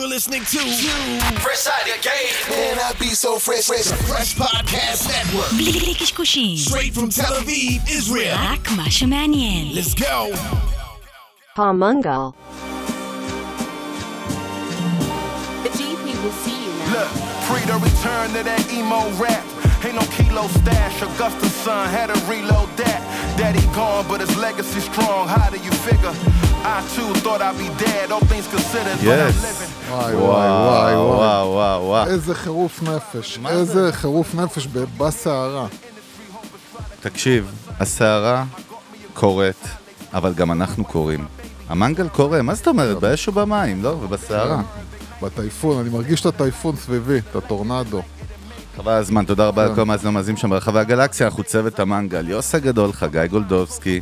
You're listening to Fresh Out of Game. Man, I be so fresh, fresh. The Fresh Podcast Network. בלי קשקושים, Straight from Tel Aviv, Israel. רק מה שמעניין. Let's go. Palmungal. The GP will see you now. Look, free to return to that emo rap. Ain't no kilo stash. Augusta's son had to reload that. Daddy gone, but his legacy strong. How do you figure? I too thought I'd be dead. All things considered, but I'm Yes. living. וואי וואי וואי וואי. וואו. איזה חירוף נפש, איזה חירוף נפש בסערה. תקשיב, הסערה קורית, אבל גם אנחנו קוראים. המנגל קורה, מה זאת אומרת? באש ובמים, לא? ובסערה. בטייפון, אני מרגיש את הטייפון סביבי, את הטורנדו. חבל הזמן, תודה רבה. לכל המאזינים המאזינים שם ברחבי הגלקסיה, אנחנו צוות המנגל, יוס הגדול, חגי גולדובסקי,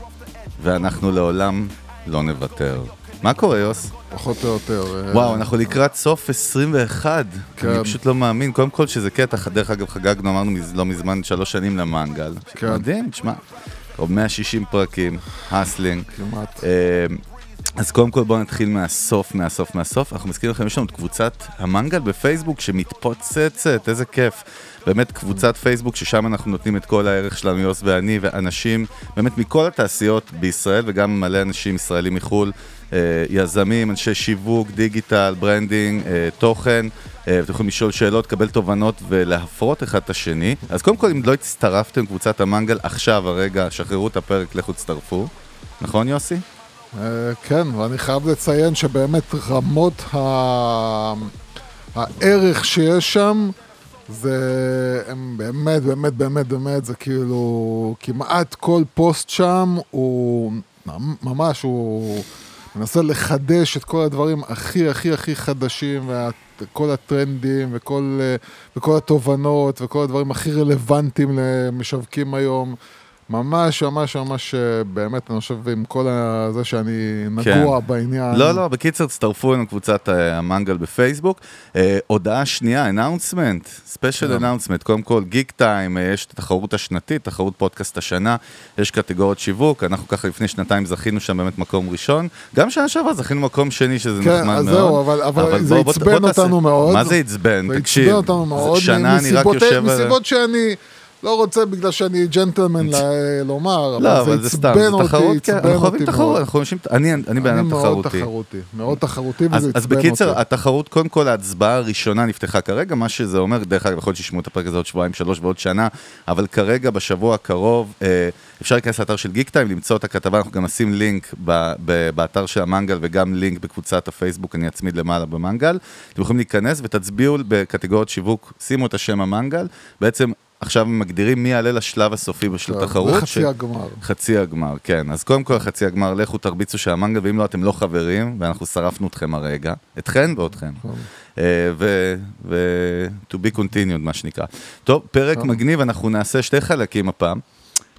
ואנחנו לעולם לא נוותר. מה קורה, יוס? פחות או יותר. אה, וואו, אנחנו לקראת סוף 21. כן. אני פשוט לא מאמין. קודם כל שזה קטע, דרך אגב, חגגנו, אמרנו לא מזמן שלוש שנים למנגל. כן. מדהים, תשמע. עוד 160 פרקים, האסלינג. כמעט. אז קודם כל בואו נתחיל מהסוף, מהסוף, מהסוף. אנחנו מזכירים לכם, יש לנו את קבוצת המנגל בפייסבוק שמתפוצצת, איזה כיף. באמת קבוצת פייסבוק ששם אנחנו נותנים את כל הערך שלנו, יוס ואני, ואנשים באמת מכל התעשיות בישראל, וגם מלא אנשים ישראלים מחו"ל, אה, יזמים, אנשי שיווק, דיגיטל, branding, אה, תוכן. אה, אתם יכולים לשאול שאלות, לקבל תובנות ולהפרות אחד את השני. אז קודם כל, אם לא הצטרפתם קבוצת המנגל, עכשיו, הרגע, שחררו את הפרק, לכו תצטרפו. נכון, יוסי? אה, כן, ואני חייב לציין שבאמת רמות ה... הערך שיש שם, זה הם באמת, באמת, באמת, באמת, זה כאילו, כמעט כל פוסט שם הוא ממש, הוא מנסה לחדש את כל הדברים הכי, הכי, הכי חדשים, וכל הטרנדים, וכל, אה, וכל התובנות, וכל הדברים הכי רלוונטיים למשווקים היום. ממש, ממש, ממש, באמת, אני חושב, עם כל זה שאני נגוע כן. בעניין. לא, לא, בקיצר, תצטרפו אלינו קבוצת אה, המנגל בפייסבוק. אה, הודעה שנייה, announcement, special כן. announcement. קודם כל, Geektime, אה, יש את התחרות השנתית, תחרות פודקאסט השנה, יש קטגוריות שיווק, אנחנו ככה לפני שנתיים זכינו שם באמת מקום ראשון. גם שנה שעברה זכינו מקום שני, שזה כן, נחמד אז מאוד. זהו, אבל- אבל זה בוא- בוא- עצבן בוא תעשה- אותנו מאוד. מה זה עצבן? זה תקשיב. עצבן אותנו מאוד, מסיבות-. מסיבות שאני לא רוצה בגלל שאני ג'נטלמן לומר, לא, אבל זה עצבן אותי, תחרות, כן, עצבן אנחנו אוהבים אותי תחרות, מאוד. אנחנו אנשים, אני אני בן אני אדם מאוד תחרותי. תחרותי, מאוד תחרותי אז, וזה אז עצבן בקיצר, אותי. התחרות, קודם כל ההצבעה הראשונה נפתחה כרגע, מה שזה אומר, דרך אגב, יכול להיות שישמעו את הפרק הזה עוד שבועיים, שלוש ועוד שנה, אבל כרגע, בשבוע הקרוב, אה, אפשר להיכנס לאתר של גיק טיים, למצוא את הכתבה, אנחנו גם נשים לינק באתר של המנגל וגם לינק בקבוצת הפייסבוק, אני אצמיד למעלה במנגל. אתם יכולים להיכנס ותצביעו בקטגוריות שיווק, שימו את השם המנגל, בעצם עכשיו מגדירים מי יעלה לשלב הסופי של התחרות. חצי הגמר. חצי הגמר, כן. אז קודם כל חצי הגמר, לכו תרביצו של המנגל, ואם לא, אתם לא חברים, ואנחנו שרפנו אתכם הרגע. אתכן ואתכן. אה, ו... ו... to be continued, מה שנקרא. טוב, פרק מגניב, אנחנו נעשה שתי חלקים הפעם.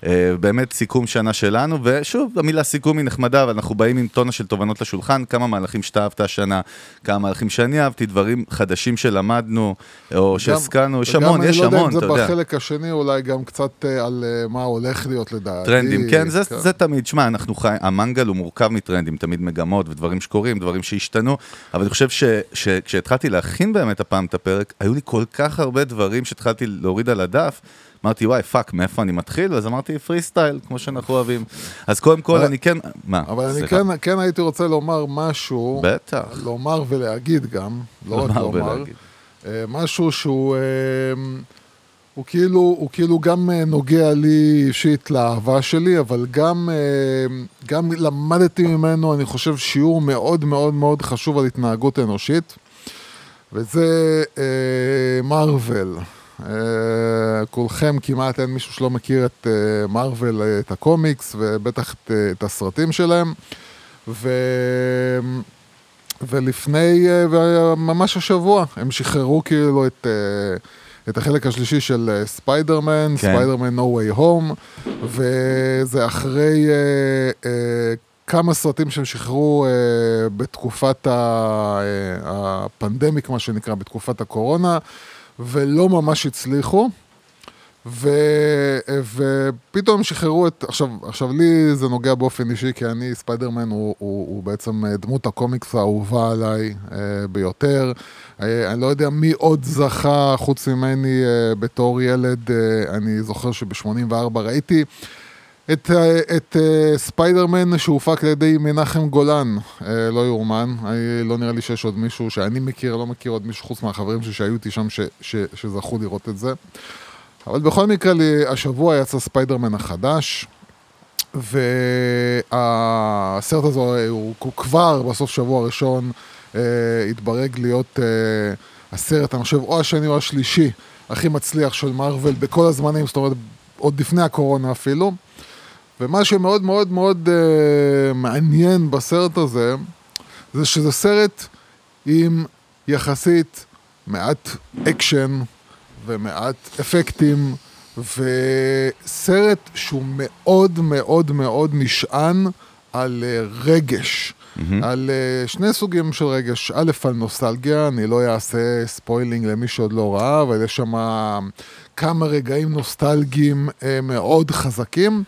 אה, באמת סיכום שנה שלנו, ושוב, המילה סיכום היא נחמדה, אבל אנחנו באים עם טונה של תובנות לשולחן, כמה מהלכים שאתה אהבת השנה, כמה מהלכים שאני אהבתי, דברים חדשים שלמדנו, או שהשכלנו, יש המון, יש המון, אתה וגם אני לא יודע אם יודע. זה בחלק השני, אולי גם קצת אה, על אה, מה הולך להיות לדעתי. טרנדים, כן, זה, זה תמיד, שמע, אנחנו חי... המנגל הוא מורכב מטרנדים, תמיד מגמות ודברים שקורים, דברים שהשתנו, אבל אני חושב שכשהתחלתי להכין באמת הפעם את הפרק, היו לי כל כך הרבה דברים שהתחלתי להוריד על הדף, אמרתי, וואי, fuck, מאיפה אני מתחיל? ואז אמרתי, פרי סטייל, כמו שאנחנו אוהבים. אז קודם כל, אבל- אני כן, מה? אבל אני. כן, כן הייתי רוצה לומר משהו, בטח. לומר ולהגיד גם, לא רק לומר. אה, משהו שהוא אה, הוא כאילו, הוא כאילו גם אה, נוגע לי אישית לאהבה שלי, אבל גם, גם למדתי ממנו, אני חושב, שיעור מאוד מאוד מאוד חשוב על התנהגות אנושית, וזה אה, מארוול. אה, כולכם כמעט, אין מישהו שלא מכיר את אה, מארוול, אה, את הקומיקס, ובטח את, אה, את הסרטים שלהם. ו... ולפני, אה, ממש השבוע, הם שחררו כאילו את, אה, את החלק השלישי של אה, ספיידרמן, כן. ספיידרמן No Way Home, וזה אחרי אה, אה, כמה סרטים שהם שחררו אה, בתקופת ה, אה, הפנדמיק, מה שנקרא, בתקופת הקורונה, ולא ממש הצליחו. ו, ופתאום שחררו את, עכשיו, עכשיו לי זה נוגע באופן אישי, כי אני, ספיידרמן הוא, הוא, הוא בעצם אה, דמות הקומיקס האהובה עליי אה, ביותר. אה, אני לא יודע מי עוד זכה חוץ ממני אה, בתור ילד, אה, אני זוכר שב-84 ראיתי. את, אה, את אה, ספיידרמן שהופק על ידי מנחם גולן, אה, לא יאומן, לא נראה לי שיש עוד מישהו שאני מכיר, לא מכיר עוד מישהו חוץ מהחברים שלי שהיו איתי שם ש, ש, שזכו לראות את זה. אבל בכל מקרה, השבוע יצא ספיידרמן החדש, והסרט הזה הוא, הוא כבר בסוף שבוע הראשון אה, התברג להיות אה, הסרט, אני חושב, או השני או השלישי הכי מצליח של מארוול בכל הזמנים, זאת אומרת, עוד לפני הקורונה אפילו. ומה שמאוד מאוד מאוד אה, מעניין בסרט הזה, זה שזה סרט עם יחסית מעט אקשן ומעט אפקטים, וסרט שהוא מאוד מאוד מאוד נשען על אה, רגש. Mm-hmm. על אה, שני סוגים של רגש, א', על נוסטלגיה, אני לא אעשה spoiling למי שעוד לא ראה, אבל יש שם כמה רגעים נוסטלגיים uh, מאוד חזקים.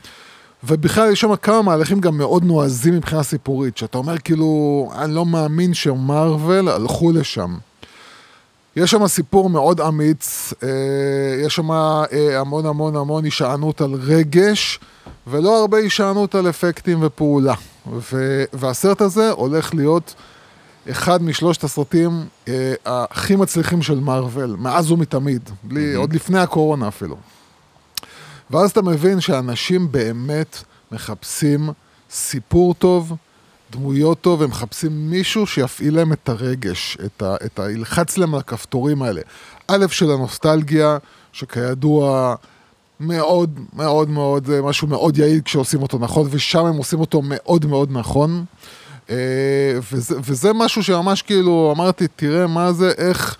ובכלל יש שם כמה מהלכים גם מאוד נועזים מבחינה סיפורית, שאתה אומר כאילו, אני לא מאמין שמרוויל הלכו לשם. יש שם סיפור מאוד אמיץ, אה, יש שם אה, המון המון המון הישענות על רגש, ולא הרבה הישענות על אפקטים ופעולה. ו- והסרט הזה הולך להיות אחד משלושת הסרטים אה, הכי מצליחים של מארוול, מאז ומתמיד, בלי, mm-hmm. עוד לפני הקורונה אפילו. ואז אתה מבין שאנשים באמת מחפשים סיפור טוב, דמויות טוב, הם מחפשים מישהו שיפעיל להם את הרגש, את ה... את ה ילחץ להם על הכפתורים האלה. א', של הנוסטלגיה, שכידוע מאוד מאוד מאוד, זה משהו מאוד יעיל כשעושים אותו נכון, ושם הם עושים אותו מאוד מאוד נכון. אה, וזה, וזה משהו שממש כאילו אמרתי, תראה מה זה, איך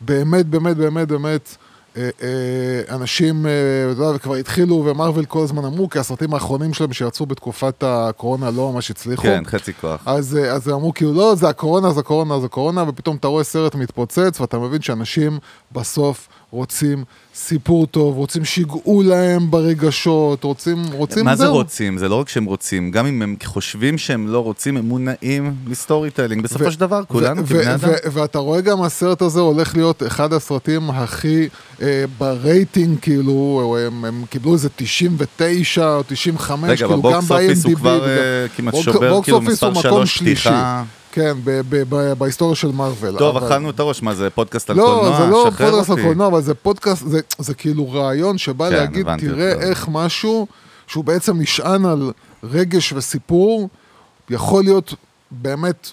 באמת באמת באמת באמת אה, אה, אנשים, אה, אתה יודע, וכבר התחילו, ומרוויל כל הזמן אמרו, כי הסרטים האחרונים שלהם שיצאו בתקופת הקורונה לא ממש הצליחו. כן, חצי כוח. אז, אז אמרו, כאילו, לא, זה הקורונה, זה הקורונה, זה הקורונה, ופתאום אתה רואה סרט מתפוצץ, ואתה מבין שאנשים בסוף רוצים סיפור טוב, רוצים שיגעו להם ברגשות, רוצים, רוצים מה. זה רוצים? זה לא רק שהם רוצים, גם אם הם חושבים שהם לא רוצים, הם מונעים מ storytelling. בסופו של דבר, כולנו כבני אדם. ואתה רואה גם הסרט הזה הולך להיות אחד הסרטים הכי אה, ברייטינג, כאילו, הם, הם קיבלו איזה 99 או 95, רגע, כאילו, גם ב box office הוא ב-IMDb. כבר אה, כמעט שובר, כאילו מספר שלוש פתיחה. כן, ב- ב- ב- בהיסטוריה של מארוול. טוב, אכלנו את הראש, מה זה, פודקאסט על לא, קולנוע? זה לא פודקאסט על. קולנוע, אבל זה פודקאסט, זה, זה כאילו רעיון שבא כן, להגיד, תראה. איך משהו שהוא בעצם נשען על רגש וסיפור, יכול להיות באמת.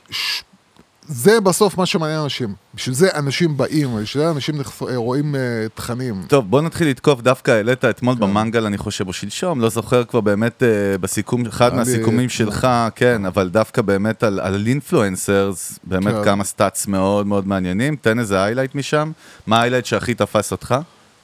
זה בסוף מה שמעניין אנשים. בשביל זה אנשים באים, בשביל זה אנשים נחס... רואים אה, תכנים. טוב, בוא נתחיל לתקוף, דווקא העלית אתמול כן. במנגל, אני חושב, או שלשום, לא זוכר כבר באמת אה, בסיכום, אחד היה לי- מהסיכומים שלך, כן, אבל דווקא באמת על- על influencers, באמת כן. כמה stats מאוד מאוד מעניינים, תן איזה highlight משם, מה ה highlight שהכי תפס אותך?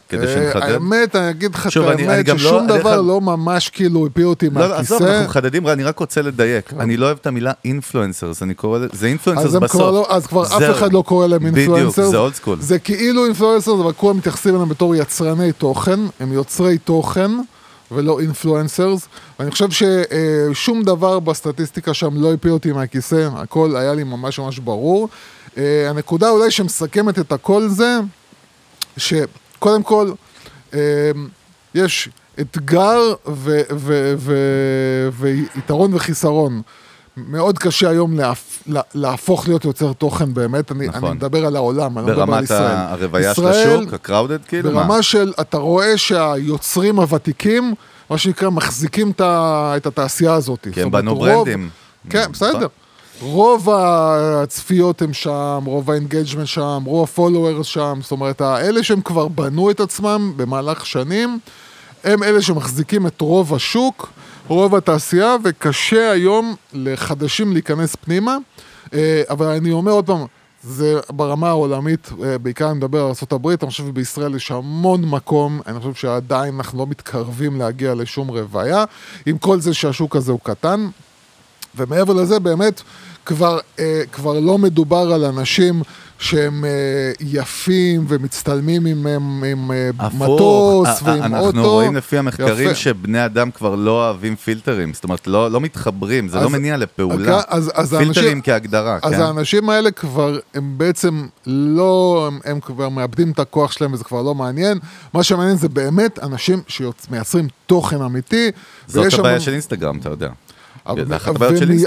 כדי אה, שנחדד. האמת, אני אגיד לך את אני- אני האמת, לא- ששום דבר לא ממש כאילו הפיל אותי לא, לא, עזוב, מהכיסא. אנחנו מחדדים, אני רק רוצה לדייק, אני לא אוהב את המילה influencers, אני קורא לזה, זה influencers בסוף. לא, אז כבר. אף אחד לא קורא להם בדיוק, influencer. זה old school. זה כאילו influencer, אבל כולם מתייחסים אליהם בתור יצרני תוכן, הם יוצרי תוכן ולא influencers. ואני חושב ששום דבר בסטטיסטיקה שם לא הפיל אותי מהכיסא, הכל היה לי ממש ממש ברור. אה, הנקודה אולי שמסכמת את הכל זה, שקודם כל, אה, יש אתגר ו- ו- ו- ויתרון וחיסרון. מאוד קשה היום להפ... לה- להפוך להיות יוצר תוכן באמת, אני, נכון. אני מדבר על העולם, אני לא מדבר על ברמת ישראל. ה- הרוויה של ישראל, השוק, הקראודד כאילו? מה? ברמה של, אתה רואה שהיוצרים הוותיקים, מה שנקרא, מחזיקים את, התעשייה הזאת. כי הם בנו ברנדים. כן, נכון. בסדר. רוב הצפיות הם שם, רוב ה engagement שם, רוב ה followers שם, זאת אומרת, האלה שהם כבר בנו את עצמם במהלך שנים, הם אלה שמחזיקים את רוב השוק, רוב התעשייה, וקשה היום לחדשים להיכנס פנימה. אה, אבל אני אומר עוד פעם, זה ברמה העולמית, אה, בעיקר אני מדבר על ארה"ב, אני חושב שבישראל יש המון מקום, אני חושב שעדיין אנחנו לא מתקרבים להגיע לשום רוויה, עם כל זה שהשוק הזה הוא קטן. ומעבר לזה, באמת, כבר, אה, כבר לא מדובר על אנשים שהם אה, יפים ומצטלמים עם, עם, עם אה, הפוך, מטוס א- א- ועם אוטו. אנחנו רואים לפי המחקרים יפה. שבני אדם כבר לא אוהבים פילטרים, זאת אומרת, לא, לא מתחברים, זה לא אז- מניע לפעולה. אז- אז פילטרים האנשים- כהגדרה, אז כן? האנשים האלה כבר, הם בעצם לא, הם, הם כבר מאבדים את הכוח שלהם וזה כבר לא מעניין. מה שמעניין זה באמת אנשים שמייצרים תוכן אמיתי. זאת הבעיה שם- של אינסטגרם, אתה יודע.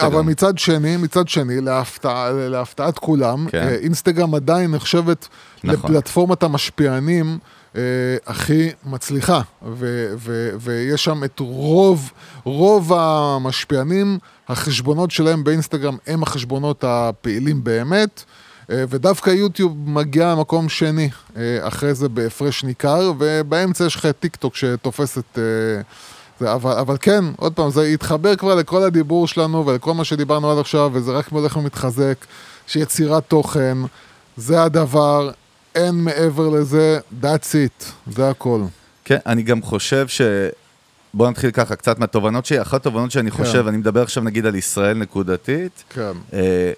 אבל, מצד שני, מצד שני, להפתע, להפתעת כולם, כן. אה, אינסטגרם עדיין נחשבת נכון. לפלטפורמת המשפיענים אה, הכי מצליחה, ו, ו, ויש שם את רוב, רוב המשפיענים, החשבונות שלהם באינסטגרם הם החשבונות הפעילים באמת. אה, ודווקא יוטיוב מגיע למקום שני, אה, אחרי זה בהפרש ניכר, ובאמצע יש לך טיק טוק שתופס את... אה, זה, אבל, אבל כן, עוד פעם, זה התחבר כבר לכל הדיבור שלנו ולכל מה שדיברנו עד עכשיו, וזה רק הולך ומתחזק, שיצירת תוכן, זה הדבר, אין מעבר לזה, that's it, זה הכל. כן, אני גם חושב ש... בוא נתחיל ככה, קצת מהתובנות שלי. אחת התובנות שאני חושב, אני מדבר עכשיו נגיד על ישראל נקודתית. כן. אה,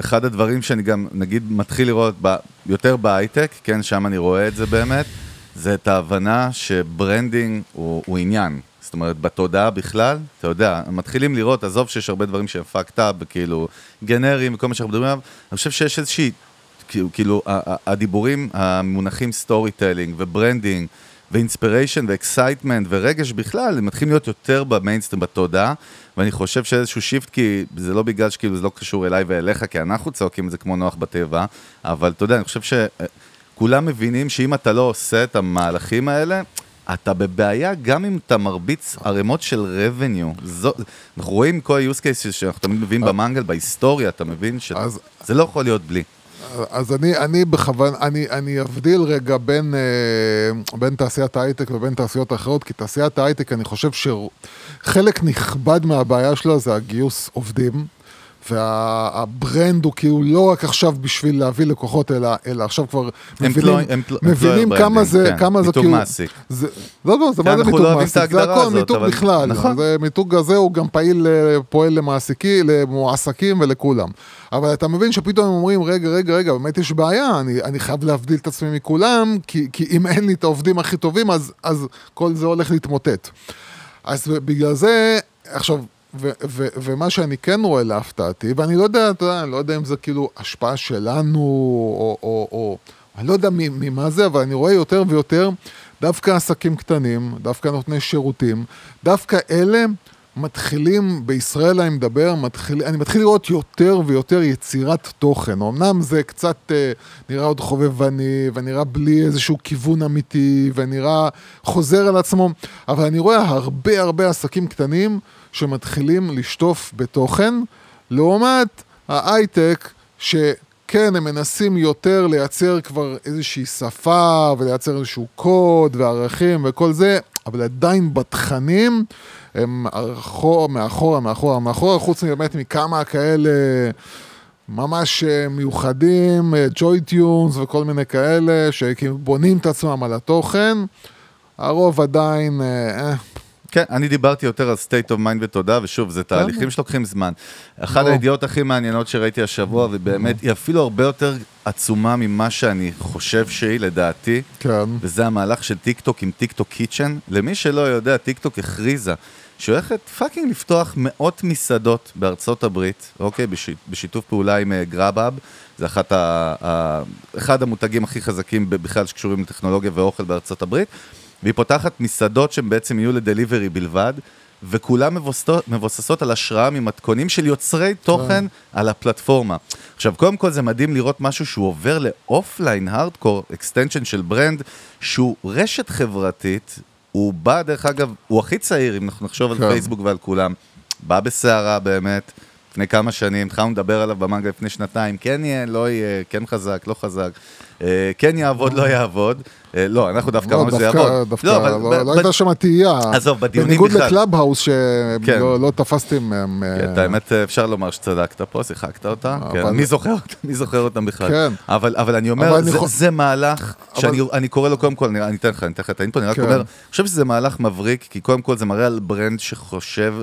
אחד הדברים שאני גם, נגיד, מתחיל לראות ב, יותר בהייטק, כן, שם אני רואה את זה באמת, זה את ההבנה ש branding הוא, הוא עניין. זאת אומרת, בתודעה בכלל, אתה יודע, מתחילים לראות, עזוב שיש הרבה דברים שהם fucked up, כאילו, גנריים וכל מה שאנחנו מדברים עליו, אני חושב שיש איזושהי, כאילו, כאילו, הדיבורים המונחים storytelling ו branding ו inspiration ו excitement ורגש בכלל, הם מתחילים להיות יותר במיינסטרים, בתודעה, ואני חושב שאיזשהו shift, כי זה לא בגלל שכאילו זה לא קשור אליי ואליך, כי אנחנו צועקים את זה כמו נוח בטבע, אבל אתה יודע, אני חושב שכולם מבינים שאם אתה לא עושה את המהלכים האלה, אתה בבעיה גם אם אתה מרביץ ערימות של. זו, אנחנו רואים כל ה-use cases שאנחנו תמיד מביאים במנגל, בהיסטוריה, אתה מבין שזה לא יכול להיות בלי. אז אני, אני בכוון, אני, אני אבדיל רגע בין, אה, בין תעשיית ההייטק ובין תעשיות אחרות, כי תעשיית ההייטק, אני חושב שחלק נכבד מהבעיה שלה זה הגיוס עובדים. והברנד הוא כאילו לא רק עכשיו בשביל להביא לקוחות, אלא, אלא עכשיו כבר מבינים, employ- מבינים כמה זה, כן, כמה זה מיתוג כאילו... מעסיק. זה, לא, לא, זה כן, מה זה אנחנו מיתוג לא מעסיק, זה הכל מיתוג אבל- בכלל. נכון. זה מיתוג הזה הוא גם פעיל, אה, פועל למעסיקי, למועסקים ולכולם. אבל אתה מבין שפתאום הם אומרים, רגע, רגע, רגע, באמת יש בעיה, אני, אני חייב להבדיל את עצמי מכולם, כי, כי אם אין לי את העובדים הכי טובים, אז, אז כל זה הולך להתמוטט. אז בגלל זה, עכשיו, ו- ו- ומה שאני כן רואה להפתעתי, ואני לא יודע, אתה יודע, אני לא יודע אם זה כאילו השפעה שלנו, או, או, או אני לא יודע ממה זה, אבל אני רואה יותר ויותר דווקא עסקים קטנים, דווקא נותני שירותים, דווקא אלה מתחילים, בישראל אני מדבר, מתחיל, אני מתחיל לראות יותר ויותר יצירת תוכן. אמנם זה קצת אה, נראה עוד חובבני, ונראה בלי איזשהו כיוון אמיתי, ונראה חוזר על עצמו, אבל אני רואה הרבה הרבה עסקים קטנים שמתחילים לשטוף בתוכן, לעומת ההייטק, שכן, הם מנסים יותר לייצר כבר איזושהי שפה, ולייצר איזשהו קוד וערכים וכל זה, אבל עדיין בתכנים הם מאחורה, מאחורה, מאחורה, מאחורה, חוץ מבאמת מכמה כאלה ממש אה, מיוחדים, ג'וי טיונס וכל מיני כאלה, שכאילו בונים את עצמם על התוכן. הרוב עדיין, אה, אה, כן, אני דיברתי יותר על state of mind ותודעה, ושוב, זה תהליכים שלוקחים זמן. אחת. הידיעות הכי מעניינות שראיתי השבוע, ובאמת, היא אפילו הרבה יותר עצומה ממה שאני חושב שהיא, לדעתי, כן. וזה המהלך של טיק טוק עם טיק טוק Kitchen. למי שלא יודע, טיק טוק הכריזה שהיא הולכת fucking לפתוח מאות מסעדות בארצות הברית, אוקיי? בש, בשיתוף פעולה עם גראבאב. זה אחת ה, ה, אחד המותגים הכי חזקים בכלל שקשורים לטכנולוגיה ואוכל בארצות הברית. והיא פותחת מסעדות שהן בעצם יהיו ל delivery בלבד, וכולן מבוססות, מבוססות על השראה ממתכונים של יוצרי תוכן על הפלטפורמה. עכשיו, קודם כל זה מדהים לראות משהו שהוא עובר ל offline hardcore, extension של brand, שהוא רשת חברתית, הוא בא, דרך אגב, הוא הכי צעיר, אם אנחנו נחשוב על כן. פייסבוק ועל כולם, בא בסערה באמת. לפני כמה שנים, התחלנו לדבר עליו במנגל לפני שנתיים, כן יהיה, לא יהיה, כן חזק, לא חזק, אה, כן יעבוד, לא יעבוד. אה, לא, אנחנו דווקא לא, אמרנו שזה יעבוד. דווקא, לא, לא ב- הייתה שם תהייה. עזוב, בדיונים בניגוד בכלל. לקלאב האוס, כן. שלא לא תפסתי מהם... כן, את האמת, אפשר לומר שצדקת פה, שיחקת אותה. כן, מי זוכר אותם בכלל? כן. אבל אני אומר, זה- מהלך שאני אני קורא לו קודם כל, אני אתן לך, אני אתן לך את ה info, אני רק כן. אומר, אני חושב שזה מהלך מבריק, כי קודם כל זה מראה על brand שחושב...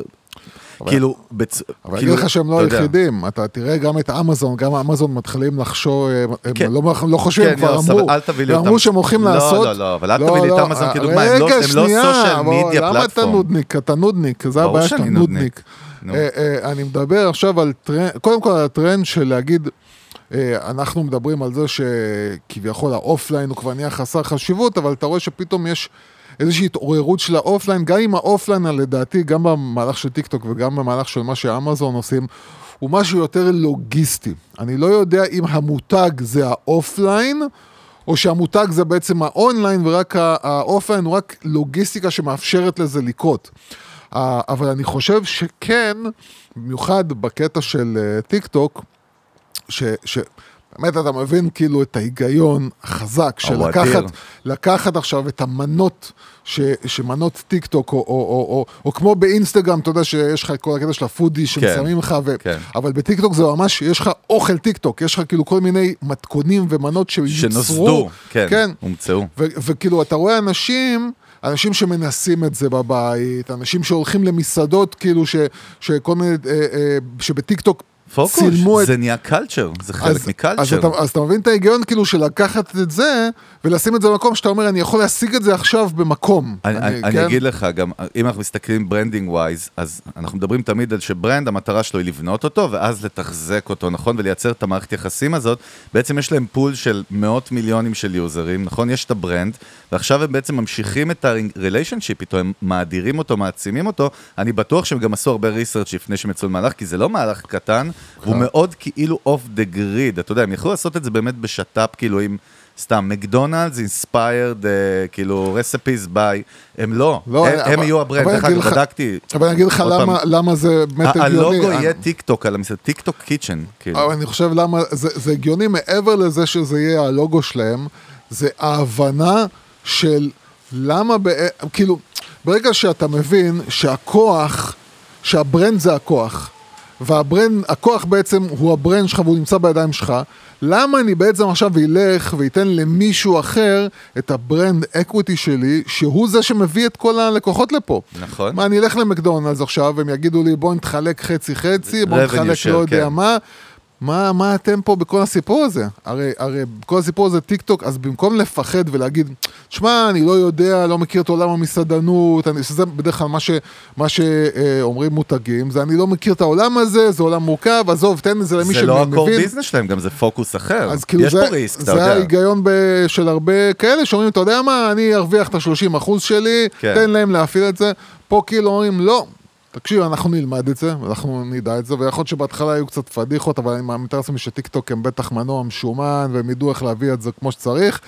כאילו, בצ... אבל אני כאילו, אגיד לך שהם לא. היחידים, אתה תראה גם את אמזון, גם אמזון מתחילים לחשוב, הם כן. לא, לא חושבים, כן, כבר יוס, אמרו. אמרו שהם הולכים לא, לעשות, לא, לא, אבל אל תביא לי את אמזון כדוגמה, הם לא- רגע, הם לא בוא, media למה אתה. נודניק? אתה נודניק, זה הבעיה שאתה נודניק. נודניק. נו. אה, אה, אני מדבר עכשיו על טרנד, קודם כל על הטרנד של להגיד, אה, אנחנו מדברים על זה שכביכול האופליין הוא כבר נהיה חסר חשיבות, אבל אתה רואה שפתאום יש איזושהי התעוררות של ה offline, גם אם ה offline, לדעתי, גם במהלך של טיק טוק וגם במהלך של מה שאמזון עושים, הוא משהו יותר לוגיסטי. אני לא יודע אם המותג זה ה offline, או שהמותג זה בעצם האונליין, ורק ה offline הוא רק לוגיסטיקה שמאפשרת לזה לקרות. אבל אני חושב שכן, במיוחד בקטע של אה, טיק טוק, ש... ש... באמת אתה מבין כאילו את ההיגיון החזק של לקחת. לקחת עכשיו את המנות, ש, שמנות טיק טוק, או, או, או, או, או כמו באינסטגרם, אתה יודע שיש לך את כל הקטע של ה foodie שמצלמים לך, ו, כן. אבל בטיק טוק זה ממש, יש לך אוכל טיק טוק, יש לך כאילו כל מיני מתכונים ומנות שיוצרו. שנוסדו, כן, כן. הומצאו. ו- וכאילו, אתה רואה אנשים, אנשים שמנסים את זה בבית, אנשים שהולכים למסעדות, כאילו, ש, שכל מיני, אה, אה, שבטיקטוק פוקוס, צילמו את... זה נהיה culture, זה אז, חלק אז, מ culture. אתה, אז אתה מבין את ההיגיון כאילו של לקחת את זה ולשים את זה במקום שאתה אומר אני יכול להשיג את זה עכשיו במקום. אני, אני, אני כן? אגיד לך, גם אם אנחנו מסתכלים branding wise, אז אנחנו מדברים תמיד על ש brand, המטרה שלו היא לבנות אותו, ואז לתחזק אותו, נכון? ולייצר את המערכת יחסים הזאת. בעצם יש להם pool של מאות מיליונים של יוזרים, נכון? יש את ה brand, ועכשיו הם בעצם ממשיכים את ה-relationship איתו, הם מאדירים אותו, מעצימים אותו. אני בטוח שהם גם עשו הרבה research לפני שהם יצאו למהלך, כי זה לא מהלך קטן, והוא מאוד כאילו off the grid, אתה יודע, הם יכלו לעשות את זה באמת בשת"פ, כאילו עם... סתם, מקדונלדס inspired, כאילו, recipes by, הם לא, לא, הם, אבל- הם יהיו ה brand, דרך אגב, בדקתי. אבל אני אגיד לך למה, למה זה באמת הגיוני. הלוגו יהיה טיק טוק על המסעדה, טיק טוק Kitchen, כאילו. אבל אני חושב למה, זה, זה הגיוני מעבר לזה שזה יהיה הלוגו שלהם, זה ההבנה של למה, בא, כאילו, ברגע שאתה מבין שהכוח, שה brand זה הכוח, וה brand, הכוח בעצם הוא ה brand שלך והוא נמצא בידיים שלך, למה אני בעצם עכשיו אלך ואתן למישהו אחר את ה brand equity שלי, שהוא זה שמביא את כל הלקוחות לפה? נכון. מה, אני אלך למקדונלדס עכשיו, הם יגידו לי בוא נתחלק חצי חצי, בוא נתחלק לא יודע כן. מה. מה, מה אתם פה בכל הסיפור הזה? הרי, הרי כל הסיפור הזה טיק טוק, אז במקום לפחד ולהגיד, שמע, אני לא יודע, לא מכיר את עולם המסעדנות, אני, שזה בדרך כלל מה, ש, מה שאומרים מותגים, זה אני לא מכיר את העולם הזה, זה עולם מורכב, עזוב, תן את זה למי זה שמבין. לא ה core business שלהם, גם זה פוקוס אחר. אז כאילו יש זה, פה risk, אתה זה יודע. ההיגיון ב, של הרבה כאלה שאומרים, אתה יודע מה, אני ארוויח את ה-30 אחוז שלי, כן. תן להם להפעיל את זה. פה כאילו אומרים, לא, תקשיב, אנחנו נלמד את זה, אנחנו נדע את זה, ויכול להיות שבהתחלה היו קצת פדיחות, אבל אני מתאר לעצמי שטיק טוק הם בטח מנוע משומן, והם ידעו איך להביא את זה כמו שצריך.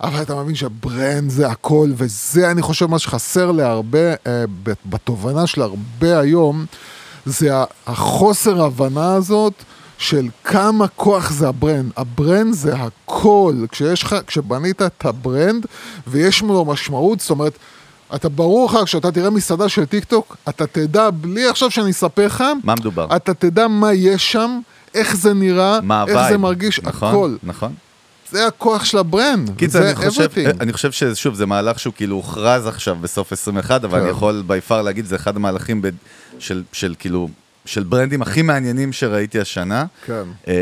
אבל אתה מבין ש brand זה הכל, וזה אני חושב מה שחסר להרבה, אה, בתובנה של הרבה היום, זה החוסר הבנה הזאת של כמה כוח זה ה brand. ה brand זה הכל. כשיש לך, כשבנית את ה brand ויש לו משמעות, זאת אומרת, אתה ברור לך, כשאתה תראה מסעדה של טיק טוק, אתה תדע, בלי עכשיו שאני אספר לך, מה מדובר? אתה תדע מה יש שם, איך זה נראה, מה איך זה? מרגיש, נכון, הכל. נכון. זה הכוח של ה brand. קיצר, זה אני חושב, everything. אני חושב ששוב, זה מהלך שהוא כאילו הוכרז עכשיו בסוף 21, אבל כן. אני יכול by far להגיד, זה אחד המהלכים ב- של, של כאילו, של brand ים הכי מעניינים שראיתי השנה. כן. אה,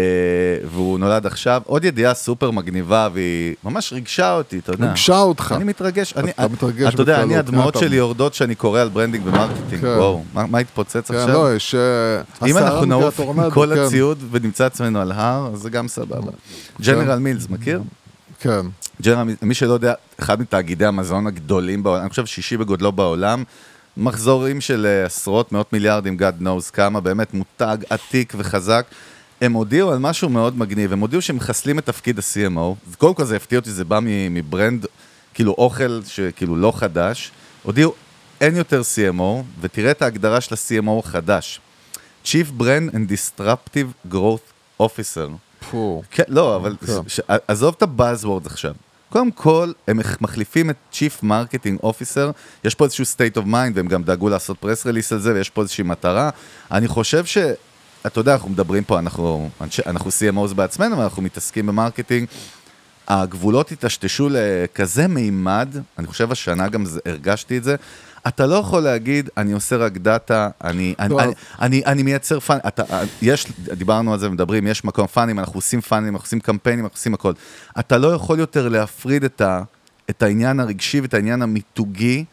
והוא נולד עכשיו. עוד ידיעה סופר מגניבה, והיא ממש ריגשה אותי, אתה יודע. ריגשה אותך. אני מתרגש, אני, אתה מתרגש אתה יודע, אני הדמעות אתה- שלי יורדות כשאני קורא על branding ו marketing, כן. וואו, מה מה התפוצץ כן, עכשיו? לא, יש... אה, אם אנחנו נעוף עם כל כן. הציוד ונמצא עצמנו על הר, אז זה גם סבבה. ג'נרל מילס, מכיר? כן. ג'נרל מילס, מי שלא יודע, אחד מתאגידי המזון הגדולים בעולם, אני חושב שישי בגודלו בעולם, מחזורים של אה, עשרות, מאות מיליארדים, God knows כמה, באמת מותג עתיק וחזק. הם הודיעו על משהו מאוד מגניב, הם הודיעו שהם מחסלים את תפקיד ה-CMO, קודם כל זה הפתיע אותי, זה בא מברנד, כאילו אוכל שכאילו לא חדש, הודיעו אין יותר CMO, ותראה את ההגדרה של ה-CMO החדש, Chief Brand and Disruptive Growth Officer. פו. כן, לא, אבל. ש... עזוב את ה buzzword עכשיו. קודם כל, הם מח- מחליפים את Chief Marketing Officer, יש פה איזשהו state of mind, והם גם דאגו לעשות press release על זה, ויש פה איזושהי מטרה. אני חושב ש... אתה יודע, אנחנו מדברים פה, אנחנו, אנחנו CMOs בעצמנו, ואנחנו מתעסקים ב marketing. הגבולות היטשטשו לכזה מימד, אני חושב השנה גם הרגשתי את זה. אתה לא יכול להגיד, אני עושה רק דאטה, אני, אני. אני, אני, אני מייצר funn... אתה, יש, דיברנו על זה ומדברים, יש מקום funnel ים, אנחנו עושים funnel ים, אנחנו עושים קמפיינים, אנחנו עושים הכל. אתה לא יכול יותר להפריד את, ה, את העניין הרגשי ואת העניין המיתוגי,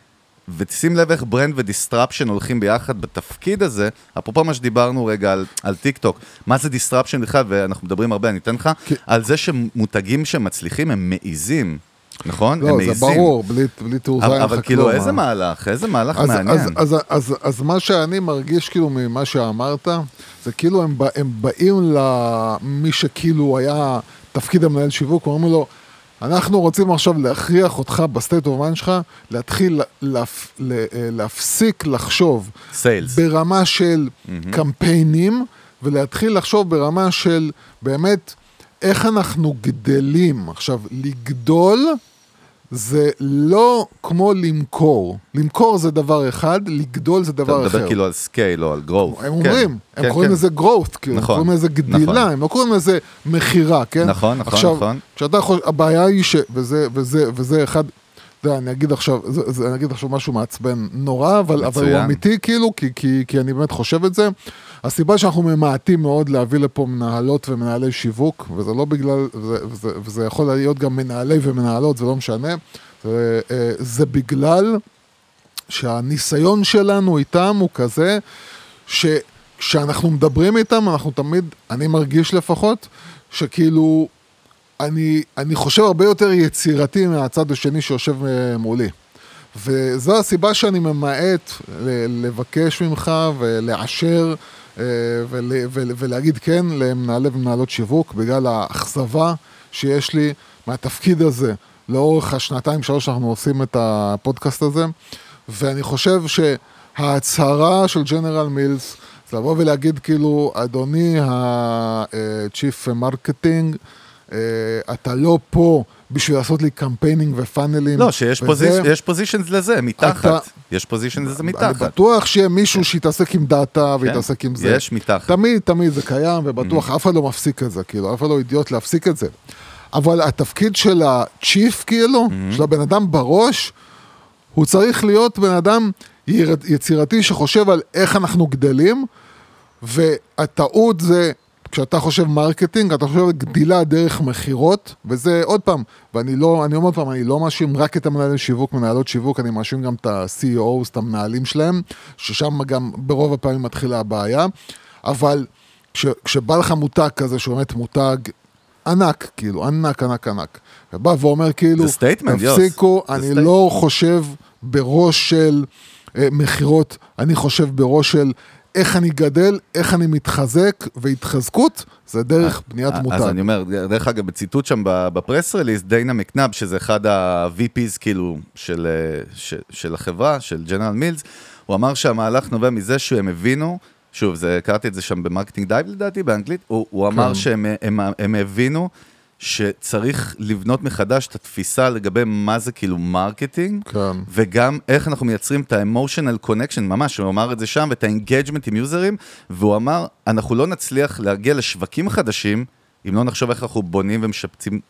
ותשים לב איך brand ו disruption הולכים ביחד בתפקיד הזה, אפרופו מה שדיברנו רגע על, על טיק טוק, מה זה disruption בכלל, ואנחנו מדברים הרבה, אני אתן לך, כי- על זה שמותגים שמצליחים הם מעיזים, נכון? הם לא, זה מעיזים. ברור, בלי, בלי תעוזה אין אבל, לך אבל כאילו, כלום, איזה אה. מהלך, איזה מהלך אז, מעניין. אז, אז, אז, אז מה שאני מרגיש כאילו ממה שאמרת, זה כאילו הם, הם באים למי שכאילו היה תפקיד המנהל שיווק, אומרים לו, אנחנו רוצים עכשיו להכריח אותך ב state of mind שלך, להתחיל להפ, ל- אה, להפסיק לחשוב sales. ברמה של קמפיינים, ולהתחיל לחשוב ברמה של באמת איך אנחנו גדלים. עכשיו, לגדול זה לא כמו למכור. למכור זה דבר אחד, לגדול זה אתה דבר אחר. מדבר כאילו על scale או על growth. הם אומרים, כן, הם כן, קוראים כן. לזה growth, כאילו, הם נכון, קוראים לזה גדילה, נכון. הם לא קוראים לזה מכירה, כן? נכון, נכון, עכשיו, נכון. כשאתה חושב, הבעיה היא ש... וזה, וזה, וזה אחד... אתה יודע, אני אגיד עכשיו, זה, זה, אני אגיד עכשיו משהו מעצבן נורא, אבל, אבל הוא. אמיתי כאילו, כי, כי, כי אני באמת חושב את זה. הסיבה שאנחנו ממעטים מאוד להביא לפה מנהלות ומנהלי שיווק, וזה לא בגלל, וזה, וזה, וזה יכול להיות גם מנהלי ומנהלות, זה לא משנה, זה, אה, זה בגלל שהניסיון שלנו איתם הוא כזה, שכשאנחנו מדברים איתם, אנחנו תמיד, אני מרגיש לפחות, שכאילו, אני, אני חושב הרבה יותר יצירתי מהצד השני שיושב אה, מולי. וזו הסיבה שאני ממעט לבקש ממך ולאשר אה, ול, ול, ולהגיד כן למנהלי ומנהלות שיווק, בגלל האכזבה שיש לי מהתפקיד הזה לאורך השנתיים שלוש שאנחנו עושים את הפודקאסט הזה. ואני חושב שההצהרה של ג'נרל מילס זה לבוא ולהגיד כאילו, אדוני ה-chief marketing, אתה לא פה בשביל לעשות לי campaigning ו funnel ים. לא, שיש וזה- posi- positions לזה, מתחת. אתה- יש positions לזה אני מתחת. בטוח שיהיה מישהו שיתעסק עם דאטה ויתעסק עם זה. כן, יש מתחת. תמיד, תמיד זה קיים, ובטוח אף אחד לא מפסיק את זה, כאילו, אף אחד לא אידיוט להפסיק את זה. אבל התפקיד של ה chief, כאילו, של הבן אדם בראש, הוא צריך להיות בן אדם יר- יצירתי שחושב על איך אנחנו גדלים, והטעות זה, כשאתה חושב marketing, אתה חושב על גדילה דרך מכירות, וזה עוד פעם, ואני לא, אני אומר עוד פעם, אני לא מאשים רק את המנהלי שיווק, מנהלות שיווק, אני מאשים גם את ה-CEOs, את המנהלים שלהם, ששם גם ברוב הפעמים מתחילה הבעיה, אבל כש, כשבא לך מותג כזה, שהוא באמת מותג ענק, כאילו, ענק, ענק, ענק, ובא ואומר כאילו. תפסיקו, זה אני. לא חושב בראש של אה, מכירות, אני חושב בראש של איך אני גדל, איך אני מתחזק, והתחזקות זה דרך בניית מותג. אה, אז אני אומר, דרך אגב, בציטוט שם ב press release, דיינה מקנאב, שזה אחד ה-VPs כאילו של, אה, ש- של החברה, של ג'נרל מילס, הוא אמר שהמהלך נובע מזה שהם הבינו, שוב, זה, קראתי את זה שם ב Marketing Dive לדעתי, באנגלית, הוא, הוא אמר כן. שהם הם, הם הבינו שצריך לבנות מחדש את התפיסה לגבי מה זה כאילו marketing, כן. וגם איך אנחנו מייצרים את ה-emotional connection, ממש, הוא אמר את זה שם, ואת ה-engagement עם יוזרים, והוא אמר, אנחנו לא נצליח להגיע לשווקים חדשים, אם לא נחשוב איך אנחנו בונים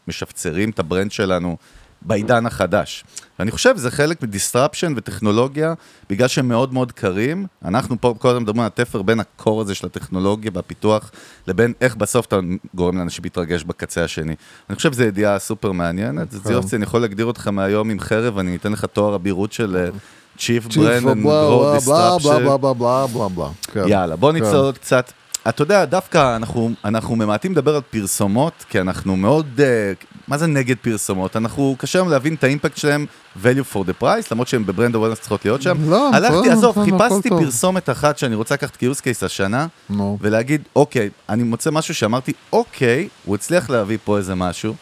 ומשפצרים את ה brand שלנו בעידן החדש. ואני חושב שזה חלק מ disruption וטכנולוגיה, בגלל שהם מאוד מאוד קרים. אנחנו פה כל הזמן מדברים על התפר בין הקור הזה של הטכנולוגיה והפיתוח, לבין איך בסוף אתה גורם לאנשים להתרגש בקצה השני. אני חושב שזו ידיעה סופר מעניינת. זה יופי, אני יכול להגדיר אותך מהיום עם חרב, אני אתן לך תואר אבירות של צ'יף צ'יפ, בלה, בלה. כן. יאללה, בוא כן. נצלול קצת. אתה יודע, דווקא אנחנו, אנחנו ממעטים לדבר על פרסומות, כי אנחנו מאוד, uh, מה זה נגד פרסומות? אנחנו, קשה לנו להבין את האימפקט שלהם, value for the price, למרות שהם ב brand awareness צריכות להיות שם. לא, הלכתי, בסדר, עזוב, הכל חיפשתי טוב. פרסומת אחת שאני רוצה לקחת כ use case השנה, נו. ולהגיד, אוקיי, אני מוצא משהו שאמרתי, אוקיי, הוא הצליח להביא פה איזה משהו,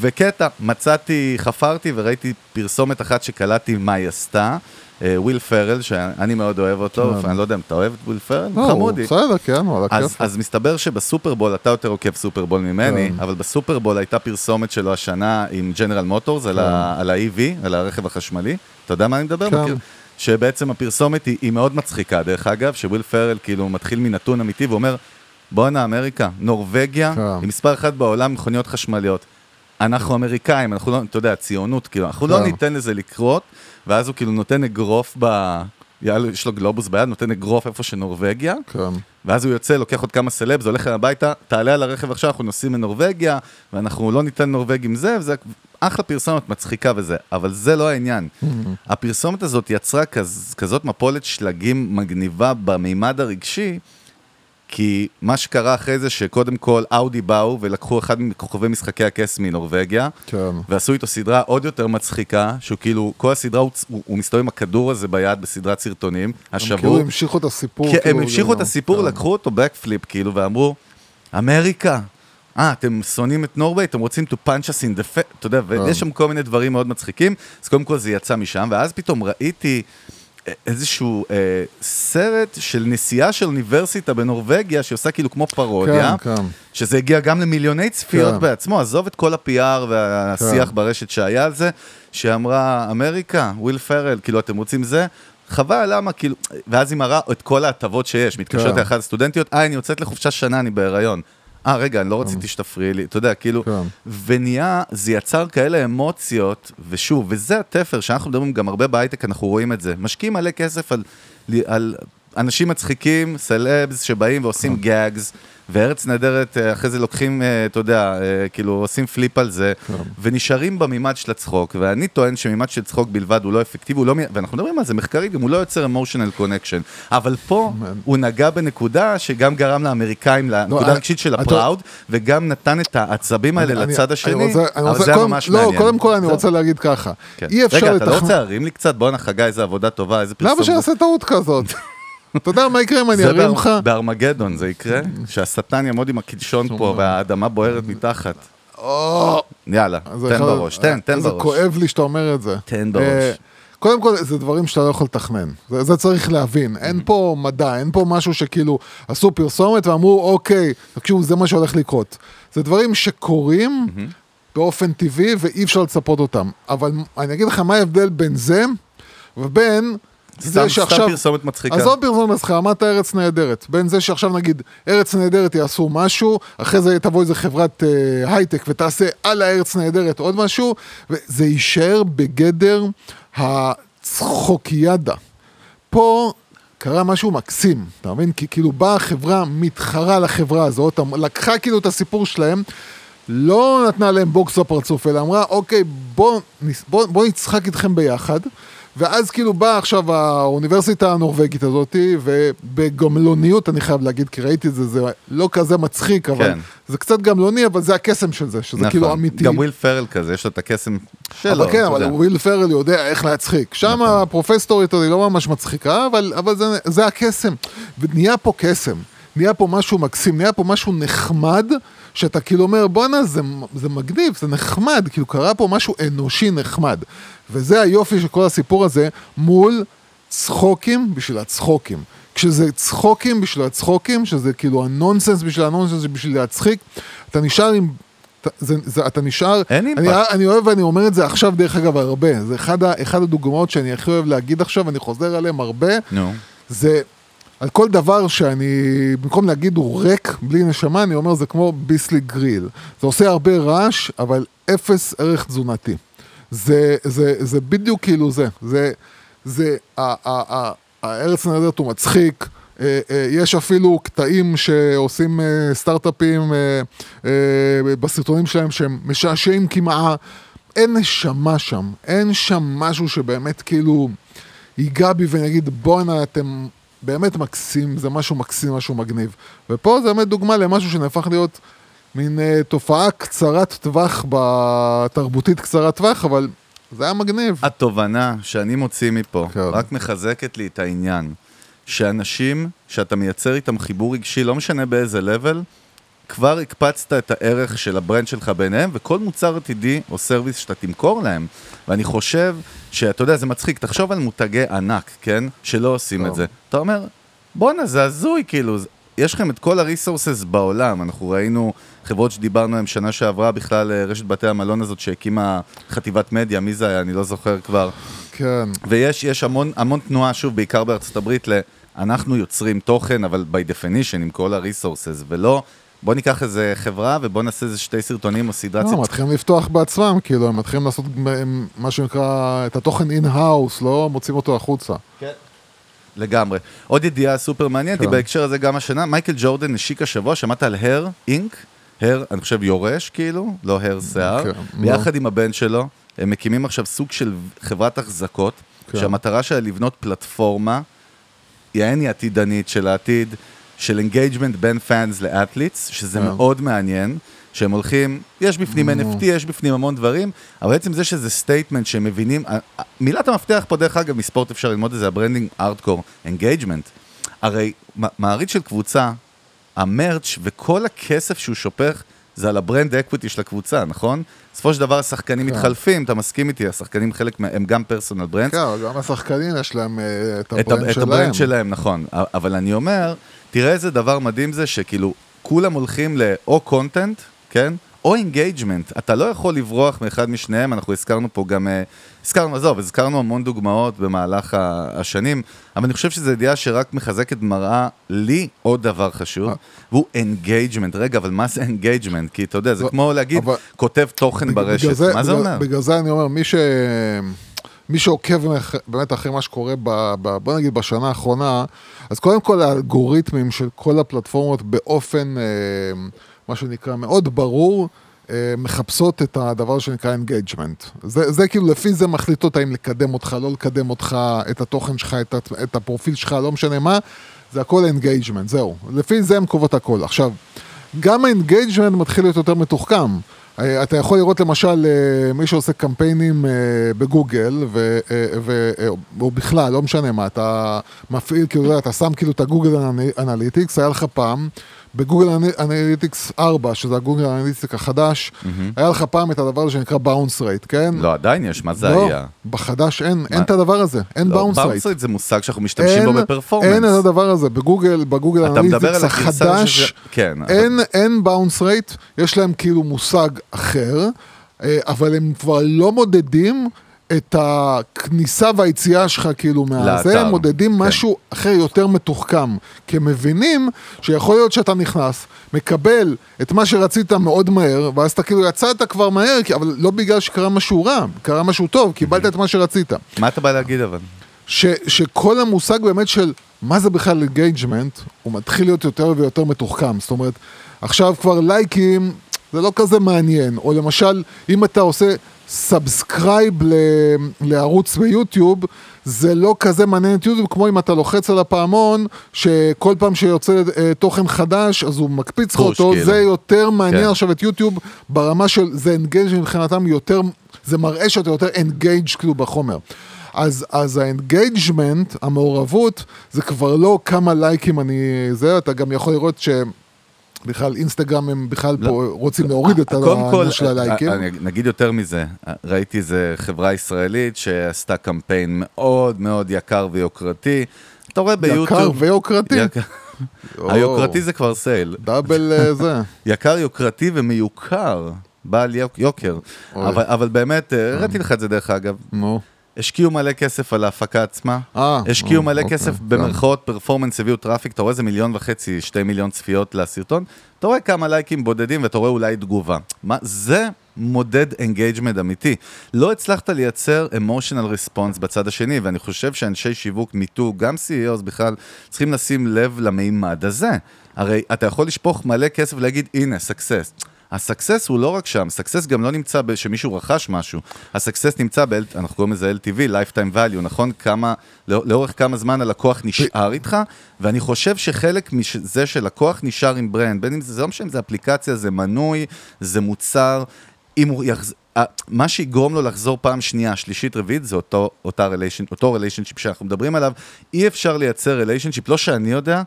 וקטע, מצאתי, חפרתי וראיתי פרסומת אחת שקלטתי מה היא עשתה, וויל פרל, שאני מאוד אוהב אותו, כן. אני לא יודע אם אתה אוהב את וויל פרל, חמודי. בסדר, כן, וואלה, אז, כיף. אז מסתבר שבסופרבול, אתה יותר עוקב סופרבול ממני, כן. אבל בסופרבול הייתה פרסומת שלו השנה עם ג'נרל מוטורס על, על ה-EV, על הרכב החשמלי. אתה יודע מה אני מדבר? כן. מכיר? שבעצם הפרסומת היא, מאוד מצחיקה, דרך אגב, שוויל פרל כאילו מתחיל מנתון אמיתי ואומר, בואנה אמריקה, נורבגיה כן. היא מספר אחת בעולם מכוניות חשמליות. אנחנו אמריקאים, אנחנו לא, אתה יודע, ציונות, כאילו, אנחנו לא כן. ניתן לזה לקרות, ואז הוא כאילו נותן אגרוף ב... יש לו גלובוס ביד, נותן אגרוף איפה שנורבגיה, כן. ואז הוא יוצא, לוקח עוד כמה סלבס, הולך הביתה, תעלה על הרכב עכשיו, אנחנו נוסעים לנורבגיה, ואנחנו לא ניתן נורבגים זה, וזה אחלה פרסומת, מצחיקה וזה, אבל זה לא העניין. הפרסומת הזאת יצרה כז, כזאת מפולת שלגים מגניבה במימד הרגשי, כי מה שקרה אחרי זה, שקודם כל אאודי באו ולקחו אחד מכוכבי משחקי הכס מנורבגיה, כן. ועשו איתו סדרה עוד יותר מצחיקה, שהוא כאילו, כל הסדרה הוא, הוא, הוא מסתובב עם הכדור הזה ביד בסדרת סרטונים, הם כאילו השבור. המשיכו את הסיפור. כן, כאילו, הם המשיכו את הסיפור, כן. לקחו אותו בקפליפ, כאילו, ואמרו, אמריקה, אה, אתם שונאים את נורבי, אתם רוצים to punch us in the face, אתה יודע, כן. ויש שם כל מיני דברים מאוד מצחיקים, אז קודם כל זה יצא משם, ואז פתאום ראיתי איזשהו אה, סרט של נסיעה של אוניברסיטה בנורבגיה, שעושה כאילו כמו פרודיה, כן, כן. שזה הגיע גם למיליוני צפיות כן. בעצמו, עזוב את כל ה-PR והשיח כן. ברשת שהיה על זה, שאמרה, אמריקה, וויל פרל, כאילו, אתם רוצים זה? חבל, למה, כאילו, ואז היא מראה את כל ההטבות שיש, מתקשרת כן. לאחת הסטודנטיות, אה, אני יוצאת לחופשה שנה, אני בהיריון. אה, רגע, אני לא רציתי שתפריעי לי, אתה יודע, כאילו, כן. ונהיה, זה יצר כאלה אמוציות, ושוב, וזה התפר, שאנחנו מדברים גם הרבה בהייטק, אנחנו רואים את זה. משקיעים מלא כסף על, על אנשים מצחיקים, סלבס, שבאים ועושים gags, וארץ נהדרת, אה, אחרי זה לוקחים, אה, אתה יודע, אה, כאילו, עושים flip על זה, ונשארים במימד של הצחוק, ואני טוען שמימד של צחוק בלבד הוא לא אפקטיבי, הוא לא, ואנחנו מדברים על זה מחקרית, גם הוא לא יוצר emotional connection, אבל פה הוא נגע בנקודה שגם גרם לאמריקאים, לנקודה אני- הרגשית של ה proud, וגם נתן את העצבים האלה לצד השני, אבל זה היה ממש לא, מעניין. קודם כל אני. רוצה להגיד ככה. כן. אי אפשר רגע, אתה לא רוצה להרים לי קצת? בואנה חגי, איזה עבודה טובה, איזה פרסום. למה שיעשה טעות כזאת? אתה יודע מה יקרה אם אני זה ארים לך? בארמגדון זה יקרה, שהשטן יעמוד עם הקדשון פה והאדמה בוערת מתחת. יאללה, זה תן בראש, תן, תן זה בראש. כואב לי שאתה אומר את זה. תן בראש. אה, קודם כל, זה דברים שאתה לא יכול לתכנן. זה, זה צריך להבין. אין פה מדע, אין פה משהו שכאילו עשו פרסומת ואמרו, אוקיי, תקשיבו, זה מה שהולך לקרות. זה דברים שקורים באופן טבעי ואי אפשר לצפות אותם. אבל אני אגיד לך מה ההבדל בין זה ובין... סתם- שעכשיו... פרסומת מצחיקה. עזוב פרסומת מצחיקה, אמרת ארץ נהדרת. בין זה שעכשיו נגיד ארץ נהדרת יעשו משהו, אחרי זה תבוא איזה חברת אה, הייטק ותעשה על הארץ נהדרת עוד משהו, וזה יישאר בגדר הצחוקיאדה. פה קרה משהו מקסים, אתה מבין? כי כאילו באה חברה מתחרה לחברה הזאת, לקחה כאילו את הסיפור שלהם, לא נתנה להם בוקס בפרצוף, אלא אמרה, אוקיי, בוא, נס- בוא, בוא נצחק איתכם ביחד. ואז כאילו באה עכשיו האוניברסיטה הנורבגית הזאת, ובגמלוניות, אני חייב להגיד, כי ראיתי את זה, זה לא כזה מצחיק, אבל כן. זה קצת גמלוני, אבל זה הקסם של זה, שזה נכון. כאילו אמיתי. גם וויל פרל כזה, יש לו את הקסם שלו. אבל כן, אבל. וויל פרל יודע איך להצחיק. שם הפרופסטורית הזאת היא לא ממש מצחיקה, אבל, אבל זה, זה הקסם. ונהיה פה קסם, נהיה פה משהו מקסים, נהיה פה משהו נחמד, שאתה כאילו אומר, בואנה, זה, זה מגניב, זה נחמד, כאילו קרה פה משהו אנושי נחמד. וזה היופי של כל הסיפור הזה, מול צחוקים בשביל הצחוקים. כשזה צחוקים בשביל הצחוקים, שזה כאילו הנונסנס בשביל הנונסנס בשביל להצחיק, אתה נשאר עם... זה, זה, אתה נשאר, אני. אני אוהב ואני אומר את זה עכשיו דרך אגב הרבה, זה אחד, ה- אחד הדוגמאות שאני הכי אוהב להגיד עכשיו, אני חוזר עליהם הרבה, נו. זה על כל דבר שאני, במקום להגיד הוא ריק, בלי נשמה, אני אומר זה כמו ביסלי גריל. זה עושה הרבה רעש, אבל אפס ערך תזונתי. זה, זה, זה בדיוק כאילו זה. זה, זה, הארץ נהדרת הוא מצחיק. אה, אה, יש אפילו קטעים שעושים אה, סטארט-אפים בסרטונים שלהם שהם משעשעים כמעה. אין נשמה שם, אין שם משהו שבאמת כאילו ייגע בי ואני אגיד בואנה אתם באמת מקסים, זה משהו מקסים, משהו מגניב. ופה זה באמת דוגמה למשהו שנהפך להיות מין אה, תופעה קצרת טווח, בתרבותית קצרת טווח, אבל זה היה מגניב. התובנה שאני מוציא מפה, כן. רק מחזקת לי את העניין, שאנשים שאתה מייצר איתם חיבור רגשי, לא משנה באיזה level, כבר הקפצת את הערך של ה brand שלך ביניהם, וכל מוצר עתידי או service שאתה תמכור להם. ואני חושב שאתה יודע, זה מצחיק, תחשוב על מותגי ענק, כן? שלא עושים טוב. את זה. אתה אומר, בואנה, זה הזוי, כאילו, יש לכם את כל הריסורסס בעולם. אנחנו ראינו חברות שדיברנו עליהן שנה שעברה, בכלל אה, רשת בתי המלון הזאת שהקימה חטיבת מדיה, מי זה היה? אני לא זוכר כבר. כן. ויש יש המון, המון תנועה, שוב, בעיקר בארצות הברית, ל... אנחנו יוצרים תוכן, אבל by definition, עם כל ה-resources, ולא בוא ניקח איזה חברה ובוא נעשה איזה שתי סרטונים או סדרת לא, סרטונים. מתחילים לפתוח בעצמם, כאילו, הם מתחילים לעשות מה שנקרא, את התוכן in-house, לא מוצאים אותו החוצה. לגמרי. עוד ידיעה סופר מעניינת היא כן. בהקשר הזה גם השנה, מייקל ג'ורדן השיק השבוע, שמעת על Heir Inc? Heir, אני חושב יורש כאילו, לא הר שיער, כן, ביחד עם הבן שלו, הם מקימים עכשיו סוג של חברת החזקות, כן. שהמטרה שלה לבנות פלטפורמה, יעני עתידנית של העתיד, של engagement בין fans ל athletes, שזה כן. מאוד מעניין. שהם הולכים, יש בפנים NFT, יש בפנים המון דברים, אבל בעצם זה שזה statement שהם מבינים, ה- ה- מילת המפתח פה דרך אגב, מספורט אפשר ללמוד את זה, ה branding hardcore, engagement. הרי מעריץ של קבוצה, ה merch וכל הכסף שהוא שופך, זה על ה brand equity של הקבוצה, נכון? בסופו של דבר השחקנים כן. מתחלפים, אתה מסכים איתי, השחקנים חלק, מה- הם גם personal brands. כן, גם השחקנים יש להם אה, את את, ה brand את שלהם. ה brand שלהם, נכון. אבל אני אומר, תראה איזה דבר מדהים זה שכאילו, כולם הולכים לאו content, כן? או engagement. אתה לא יכול לברוח מאחד משניהם, אנחנו הזכרנו פה גם, אה, הזכרנו, עזוב, הזכרנו המון דוגמאות במהלך השנים, אבל אני חושב שזו ידיעה שרק מחזקת מראה לי עוד דבר חשוב, אה. והוא engagement. רגע, אבל מה זה engagement? כי אתה יודע, זה לא, כמו להגיד, כותב תוכן ברשת, מה זה אומר? בגלל זה אני אומר, מי ש... מי שעוקב באמת אחרי מה שקורה, ב, ב, בוא נגיד בשנה האחרונה, אז קודם כל האלגוריתמים של כל הפלטפורמות באופן, אה, מה שנקרא, מאוד ברור, אה, מחפשות את הדבר שנקרא engagement. זה, זה כאילו, לפי זה מחליטות האם לקדם אותך, לא לקדם אותך, את התוכן שלך, את, את הפרופיל שלך, לא משנה מה, זה הכל engagement, זהו. לפי זה הן קובעות הכל. עכשיו, גם ה engagement מתחיל להיות יותר מתוחכם. אה, אתה יכול לראות למשל אה, מי שעושה קמפיינים אה, בגוגל, ו, ו, או בכלל, לא משנה מה, אתה מפעיל, כאילו, אתה שם כאילו את ה Google An- Analytics, היה לך פעם, ב Google An- Analytics 4, שזה ה Google Analytics החדש, היה לך פעם את הדבר הזה שנקרא bounce rate, כן? לא, עדיין יש, מה זה לא, היה? בחדש אין, אין מה? את הדבר הזה, אין bounce rate. bounce rate זה מושג שאנחנו משתמשים בו ב performance. אין את הדבר הזה, בגוגל, ב Google Analytics החדש, שזה- כן, אבל- אין, אין bounce rate, יש להם כאילו מושג אחר, אה, אבל הם כבר לא מודדים את הכניסה והיציאה שלך כאילו מהזה, הם מודדים כן. משהו אחר יותר מתוחכם, כי הם מבינים שיכול להיות שאתה נכנס, מקבל את מה שרצית מאוד מהר, ואז אתה כאילו יצאת כבר מהר, אבל לא בגלל שקרה משהו רע, קרה משהו טוב, קיבלת את מה שרצית. מה אתה בא להגיד אבל? ש, שכל המושג באמת של מה זה בכלל engagement, הוא מתחיל להיות יותר ויותר מתוחכם. זאת אומרת, עכשיו כבר לייקים, זה לא כזה מעניין. או למשל, אם אתה עושה subscribe ל, לערוץ ביוטיוב, זה לא כזה מעניין את יוטיוב, כמו אם אתה לוחץ על הפעמון, שכל פעם שיוצא אה, תוכן חדש, אז הוא מקפיץ לך אותו, כאילו. זה יותר מעניין כן. עכשיו את יוטיוב ברמה של, זה engage מבחינתם יותר, זה מראה שאתה יותר engaged כאילו בחומר. אז, אז ה engagement, המעורבות, זה כבר לא כמה לייקים אני... זה, אתה גם יכול לראות שבכלל אינסטגרם הם בכלל לא. פה רוצים להוריד את העניין של הלייקים. אני נגיד יותר מזה, ראיתי איזה חברה ישראלית שעשתה קמפיין מאוד מאוד יקר ויוקרתי. אתה רואה ביוטיוב... יקר ויוקרתי. יקר-. היוקרתי זה כבר סייל. דאבל אה, זה. יקר, יוקרתי ומיוקר, בעל יוק- יוקר. אבל אבל באמת, אה, הראיתי לך את זה דרך אגב. נו. השקיעו מלא כסף על ההפקה עצמה, אה, השקיעו מלא אוקיי, כסף. במרכאות performance, הביאו traffic, אתה רואה איזה מיליון וחצי, שתי מיליון צפיות לסרטון, אתה רואה כמה לייקים בודדים ואתה רואה אולי תגובה. מה, זה מודד engagement אמיתי. לא הצלחת לייצר emotional response בצד השני, ואני חושב שאנשי שיווק, מיתוג, גם CEOs בכלל, צריכים לשים לב למימד הזה. הרי אתה יכול לשפוך מלא כסף ולהגיד, הנה, success. ה success הוא לא רק שם, סקסס גם לא נמצא שמישהו רכש משהו. הסקסס נמצא, ב אנחנו קוראים לזה LTV, Lifetime Value, נכון? כמה, לא- לאורך כמה זמן הלקוח נשאר איתך, ואני חושב שחלק מזה שלקוח נשאר עם brand, בין אם זה, זה לא משנה אם זה אפליקציה, זה מנוי, זה מוצר, אם הוא יחז... מה שיגרום לו לחזור פעם שנייה, שלישית, רביעית, זה אותו, אותה relation, אותו relationship שאנחנו מדברים עליו. אי אפשר לייצר relationship, לא שאני יודע,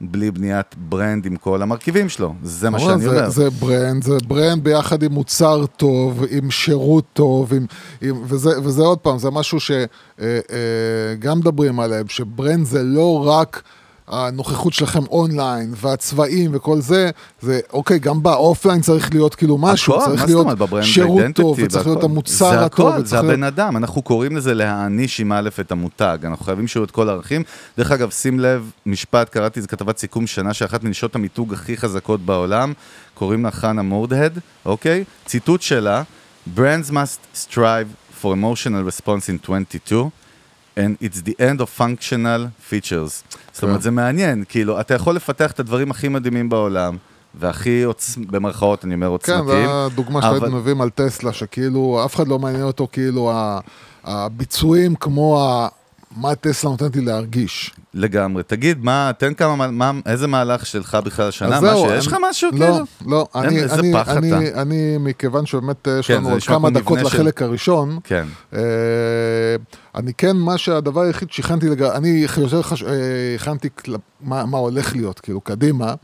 בלי בניית brand עם כל המרכיבים שלו. זה מה שאני זה, אומר. זה brand, זה brand ביחד עם מוצר טוב, עם שירות טוב, עם, עם, וזה, וזה עוד פעם, זה משהו שגם מדברים עליהם, ש brand זה לא רק הנוכחות שלכם אונליין, והצבעים וכל זה, זה אוקיי, גם ב offline צריך להיות כאילו משהו, הכל, צריך להיות אומרת, שירות טוב, וצריך להיות. המוצר זה הטוב, הכל, זה וצריך להיות... הבן אדם, אנחנו קוראים לזה להעניש עם א' את המותג, אנחנו חייבים שיהיו את כל הערכים. דרך אגב, שים לב, משפט, קראתי איזה כתבת סיכום שנה שאחת מנשות המיתוג הכי חזקות בעולם, קוראים לה חנה מורדהד, אוקיי? ציטוט שלה, Brands must strive for emotional response in 22. And it's the end of functional features. זאת אומרת, זה מעניין, כאילו, אתה יכול לפתח את הדברים הכי מדהימים בעולם, והכי עוצ... במרכאות, אני אומר, כן, עוצמתיים. זו הדוגמה אבל- שהייתם מביאים על טסלה, שכאילו אף אחד לא מעניין אותו כאילו הביצועים כמו. מה טסלה נותנת לי להרגיש. לגמרי. תגיד, מה, תן כמה, מה- איזה מהלך שלך בכלל השנה, משהו, יש לך אני- משהו לא, כאילו? לא, אין, אני, איזה אני, פח אני, אתה. אני, מכיוון שבאמת יש כן, לנו עוד כמה דקות של- לחלק הראשון, כן. אה, אני כן, מה שהדבר היחיד שהכנתי, לג... אני יותר חש... אה, הכנתי כל- מה, מה הולך להיות, כאילו, קדימה,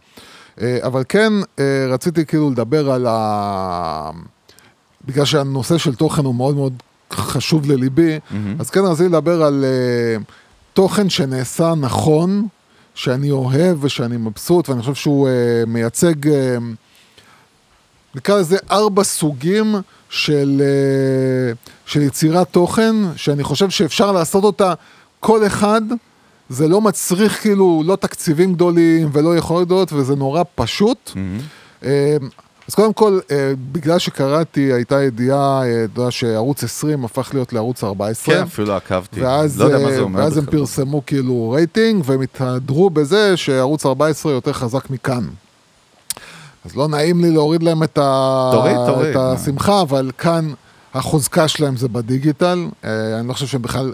אה, אבל כן אה, רציתי כאילו לדבר על ה... בגלל שהנושא של תוכן הוא מאוד מאוד חשוב לליבי, אז כן רציתי לדבר על אה, תוכן שנעשה נכון, שאני אוהב ושאני מבסוט, ואני חושב שהוא אה, מייצג, אה, נקרא לזה ארבע סוגים של, אה, של יצירת תוכן, שאני חושב שאפשר לעשות אותה. כל אחד, זה לא מצריך כאילו לא תקציבים גדולים ולא יכולות גדולות, וזה נורא פשוט. אה, אז קודם כל, אה, בגלל שקראתי, הייתה ידיעה, אה, אתה יודע, שערוץ 20 הפך להיות לערוץ 14. כן, אפילו עקבתי. ואז, לא יודע מה אה, זה אומר ואז הם. פרסמו כאילו רייטינג, והם התהדרו בזה שערוץ 14 יותר חזק מכאן. אז לא נעים לי להוריד להם את, ה... תוריד, תוריד, את. השמחה, אבל כאן החוזקה שלהם זה בדיגיטל. אה, אני לא חושב שהם בכלל,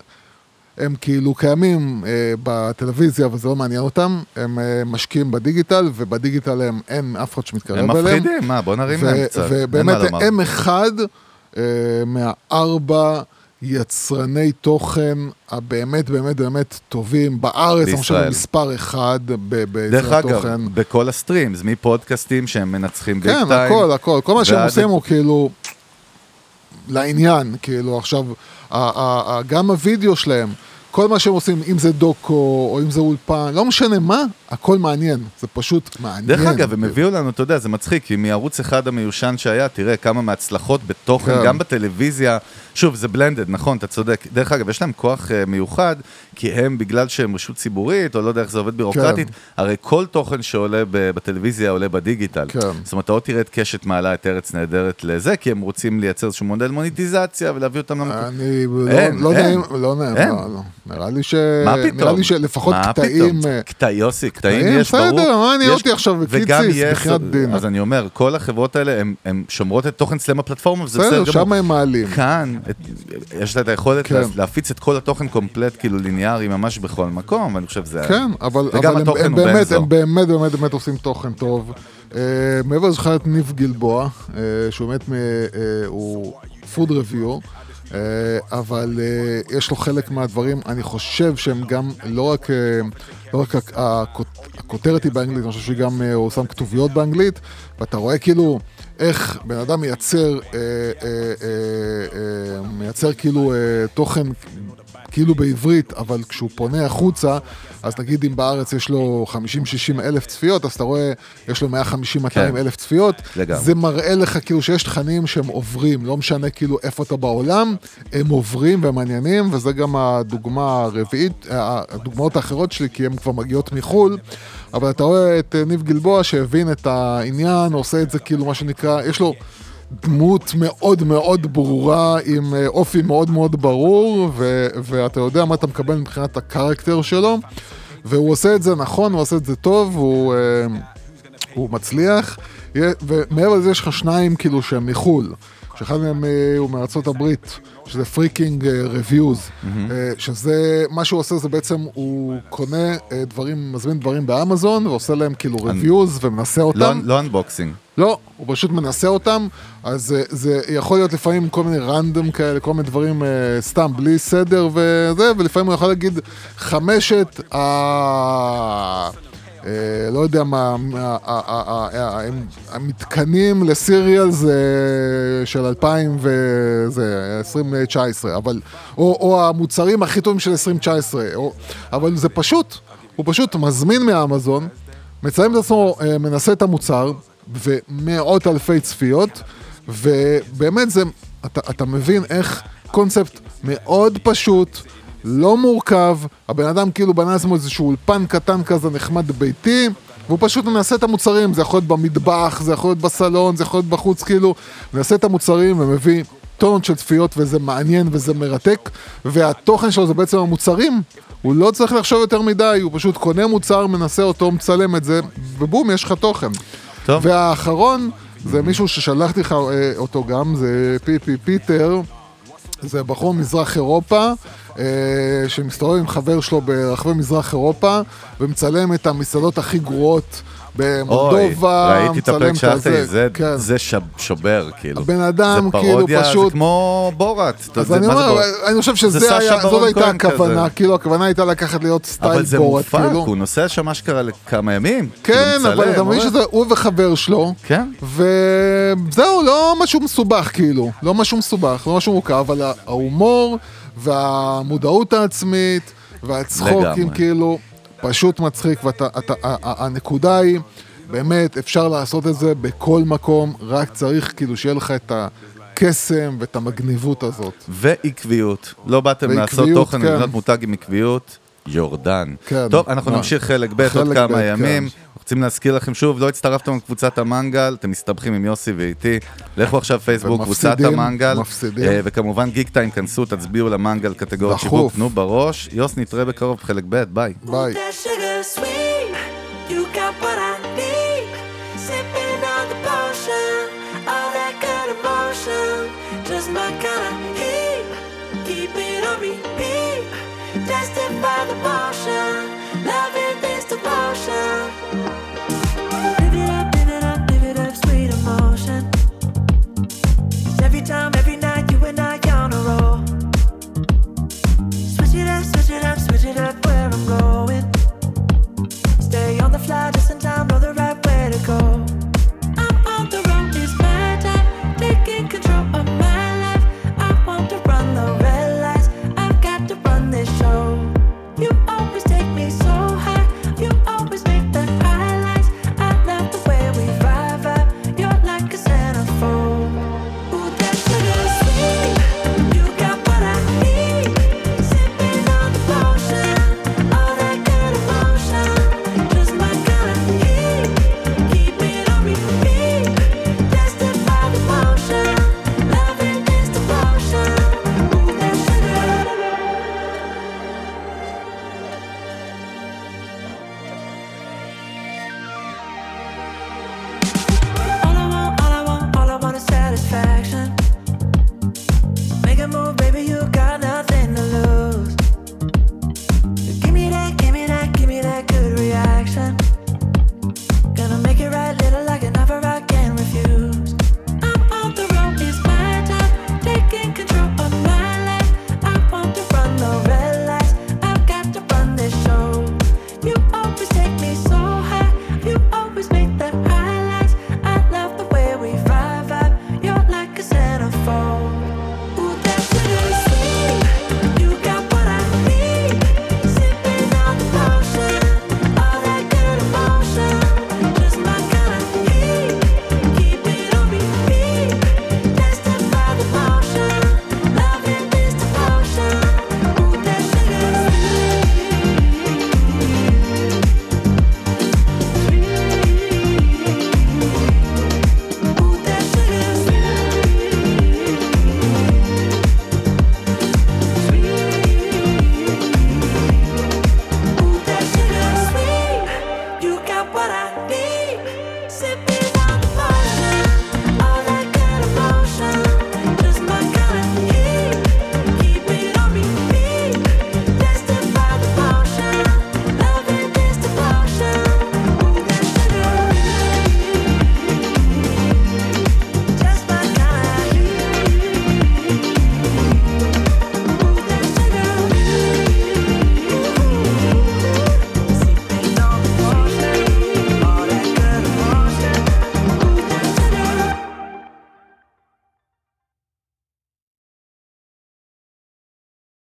הם כאילו קיימים אה, בטלוויזיה, אבל זה לא מעניין אותם. הם אה, משקיעים בדיגיטל, ובדיגיטל הם, אין אף אחד שמתקרב הם אליהם. מפחידים, מה, בוא נרים להם קצת. ובאמת. הם אחד אה, מהארבע יצרני תוכן הבאמת באמת באמת טובים בארץ, אני חושב בישראל. מספר אחד ב- דרך ביצירת אגב, תוכן. בכל ה streams, מפודקאסטים שהם מנצחים big כן. הכל, הכל. כל מה שהם עושים הוא כאילו לעניין, כאילו עכשיו, גם הווידאו שלהם, כל מה שהם עושים, אם זה דוקו או אם זה אולפן, לא משנה מה, הכל מעניין, זה פשוט מעניין. דרך אגב, הם הביאו לנו, אתה יודע, זה מצחיק, כי מערוץ אחד המיושן שהיה, תראה כמה מהצלחות בתוכן, כן. גם בטלוויזיה, שוב, זה blended, נכון, אתה צודק. דרך אגב, יש להם כוח אה, מיוחד, כי הם, בגלל שהם רשות ציבורית, או לא יודע איך זה עובד בירוקרטית, הרי כל תוכן שעולה בטלוויזיה עולה בדיגיטל. כן. זאת אומרת, אתה עוד תראה את קשת מעלה את ארץ נהדרת לזה, כי הם רוצים לייצר איזשהו מודל מוניטיזציה ולהביא אותם למקום. אני לא, אין, לא אין. נעים, לא נעים, אין. לא, לא. נראה לי ש... מה פתאום? נראה לי שלפחות מה קטעים... אה, קטע, יוסי, קטעים יש, ברור. בסדר, מה יש- אותי עכשיו, וגם קיציס, יש- בחייאת דין. אז אני אומר, כל החברות האלה, הן שומרות את תוכן אצלם בפלטפורמה, וזה בסדר בסדר, גמור. שם הם מעלים. כאן, יש לה את היכולת כן. לה- להפיץ את כל התוכן קומפלט, כאילו ליניארי ממש בכל מקום, ואני חושב שזה... כן, אבל, אבל הם, הם, באמת. הם באמת באמת באמת עושים תוכן טוב. Uh, מעבר לזה את ניב גלבוע, uh, שהוא באמת, uh, הוא פוד רביו, uh, אבל uh, יש לו חלק מהדברים, אני חושב שהם גם, לא רק, uh, לא רק הכ- הכות- הכותרת היא באנגלית, אני חושב שגם הוא שם כתוביות באנגלית, ואתה רואה כאילו איך בן אדם מייצר, מייצר כאילו תוכן כאילו בעברית, אבל כשהוא פונה החוצה, אז נגיד אם בארץ יש לו 50-60 אלף צפיות, אז אתה רואה, יש לו 150-200 כן. אלף צפיות. לגמרי. זה מראה לך כאילו שיש תכנים שהם עוברים, לא משנה כאילו איפה אתה בעולם, הם עוברים והם מעניינים, וזה גם הדוגמה הרביעית, אה, הדוגמאות האחרות שלי, כי הן כבר מגיעות מחו"ל. אבל אתה רואה את אה, ניב גלבוע שהבין את העניין, עושה את זה כאילו מה שנקרא, יש לו דמות מאוד מאוד ברורה, עם אה, אופי מאוד מאוד ברור, ו- ואתה יודע מה אתה מקבל מבחינת ה character שלו, והוא עושה את זה נכון, הוא עושה את זה טוב, הוא, אה, הוא מצליח, ומעבר לזה יש לך שניים כאילו שהם מחו"ל, שאחד מהם אה, הוא מארצות הברית, שזה freaking reviews, שזה, מה שהוא עושה זה בעצם, הוא קונה אה, דברים, מזמין דברים באמזון, ועושה להם כאילו reviews ומנסה אותם. לא, לא אנבוקסינג. לא, הוא פשוט מנסה אותם, אז אה, זה יכול להיות לפעמים כל מיני רנדום כאלה, כל מיני דברים אה, סתם, בלי סדר וזה, ולפעמים הוא יכול להגיד חמשת ה... אה, לא יודע מה, מה- ה- ה- ה- ה- הם- המתקנים לסיריאל זה של 2000 וזה, 2019, אבל, או, המוצרים הכי טובים של 2019, או, אבל זה פשוט, הוא פשוט מזמין מאמזון, מצלם את עצמו, אה, מנסה את המוצר, ומאות אלפי צפיות, ובאמת זה, אתה, אתה מבין איך קונספט מאוד פשוט, לא מורכב, הבן אדם כאילו בנה לעצמו איזשהו אולפן קטן כזה נחמד ביתי, והוא פשוט מנסה את המוצרים, זה יכול להיות במטבח, זה יכול להיות בסלון, זה יכול להיות בחוץ, כאילו, מנסה את המוצרים ומביא טונות של צפיות וזה מעניין וזה מרתק, והתוכן שלו זה בעצם המוצרים, הוא לא צריך לחשוב יותר מדי, הוא פשוט קונה מוצר, מנסה אותו, מצלם את זה, ובום, יש לך תוכן. טוב. והאחרון, זה מישהו ששלחתי לך אה, אותו גם, זה פיפי פיטר, זה בחור מזרח אירופה, אה, שמסתובב עם חבר שלו ברחבי מזרח אירופה, ומצלם את המסעדות הכי גרועות במולדובה, ראיתי את הפרק שלחת לי, זה, כן. זה שב, שובר, כאילו. הבן אדם, זה כאילו, פרודיה, פשוט- זה כמו בורת. אז יודע, אני זה אומר, בורת? אני חושב זה שזה סשה היה, זאת ברון הייתה הכוונה. כאילו הכוונה הייתה לקחת להיות סטייל אבל זה בורת, מופק, כאילו. הוא נוסע שם אשכרה לכמה ימים. כן, כאילו, אבל אתה מבין. שזה הוא וחבר שלו, כן. וזהו, לא משהו מסובך כאילו, לא משהו מסובך, לא משהו מורכב, אבל ההומור והמודעות העצמית והצחוקים. כאילו, פשוט מצחיק, והנקודה היא, באמת, אפשר לעשות את זה בכל מקום, רק צריך כאילו שיהיה לך את הקסם ואת המגניבות הזאת. ועקביות. לא באתם לעשות תוכן כן. לבנות מותג עם עקביות, יורדן. כן. טוב, אנחנו? נמשיך חלק ב' עוד כמה ימים. רוצים להזכיר לכם שוב, לא הצטרפתם לקבוצת המנגל, אתם מסתבכים עם יוסי ואיתי. לכו עכשיו פייסבוק, קבוצת המנגל. מפסידים. אה, וכמובן גיק טיים, כנסו, תצביעו למנגל, קטגוריית. שיווק, תנו בראש. יוס, נתראה בקרוב בחלק ב', ביי. ביי. Just my kind of heat. Keep it on repeat, tested by the time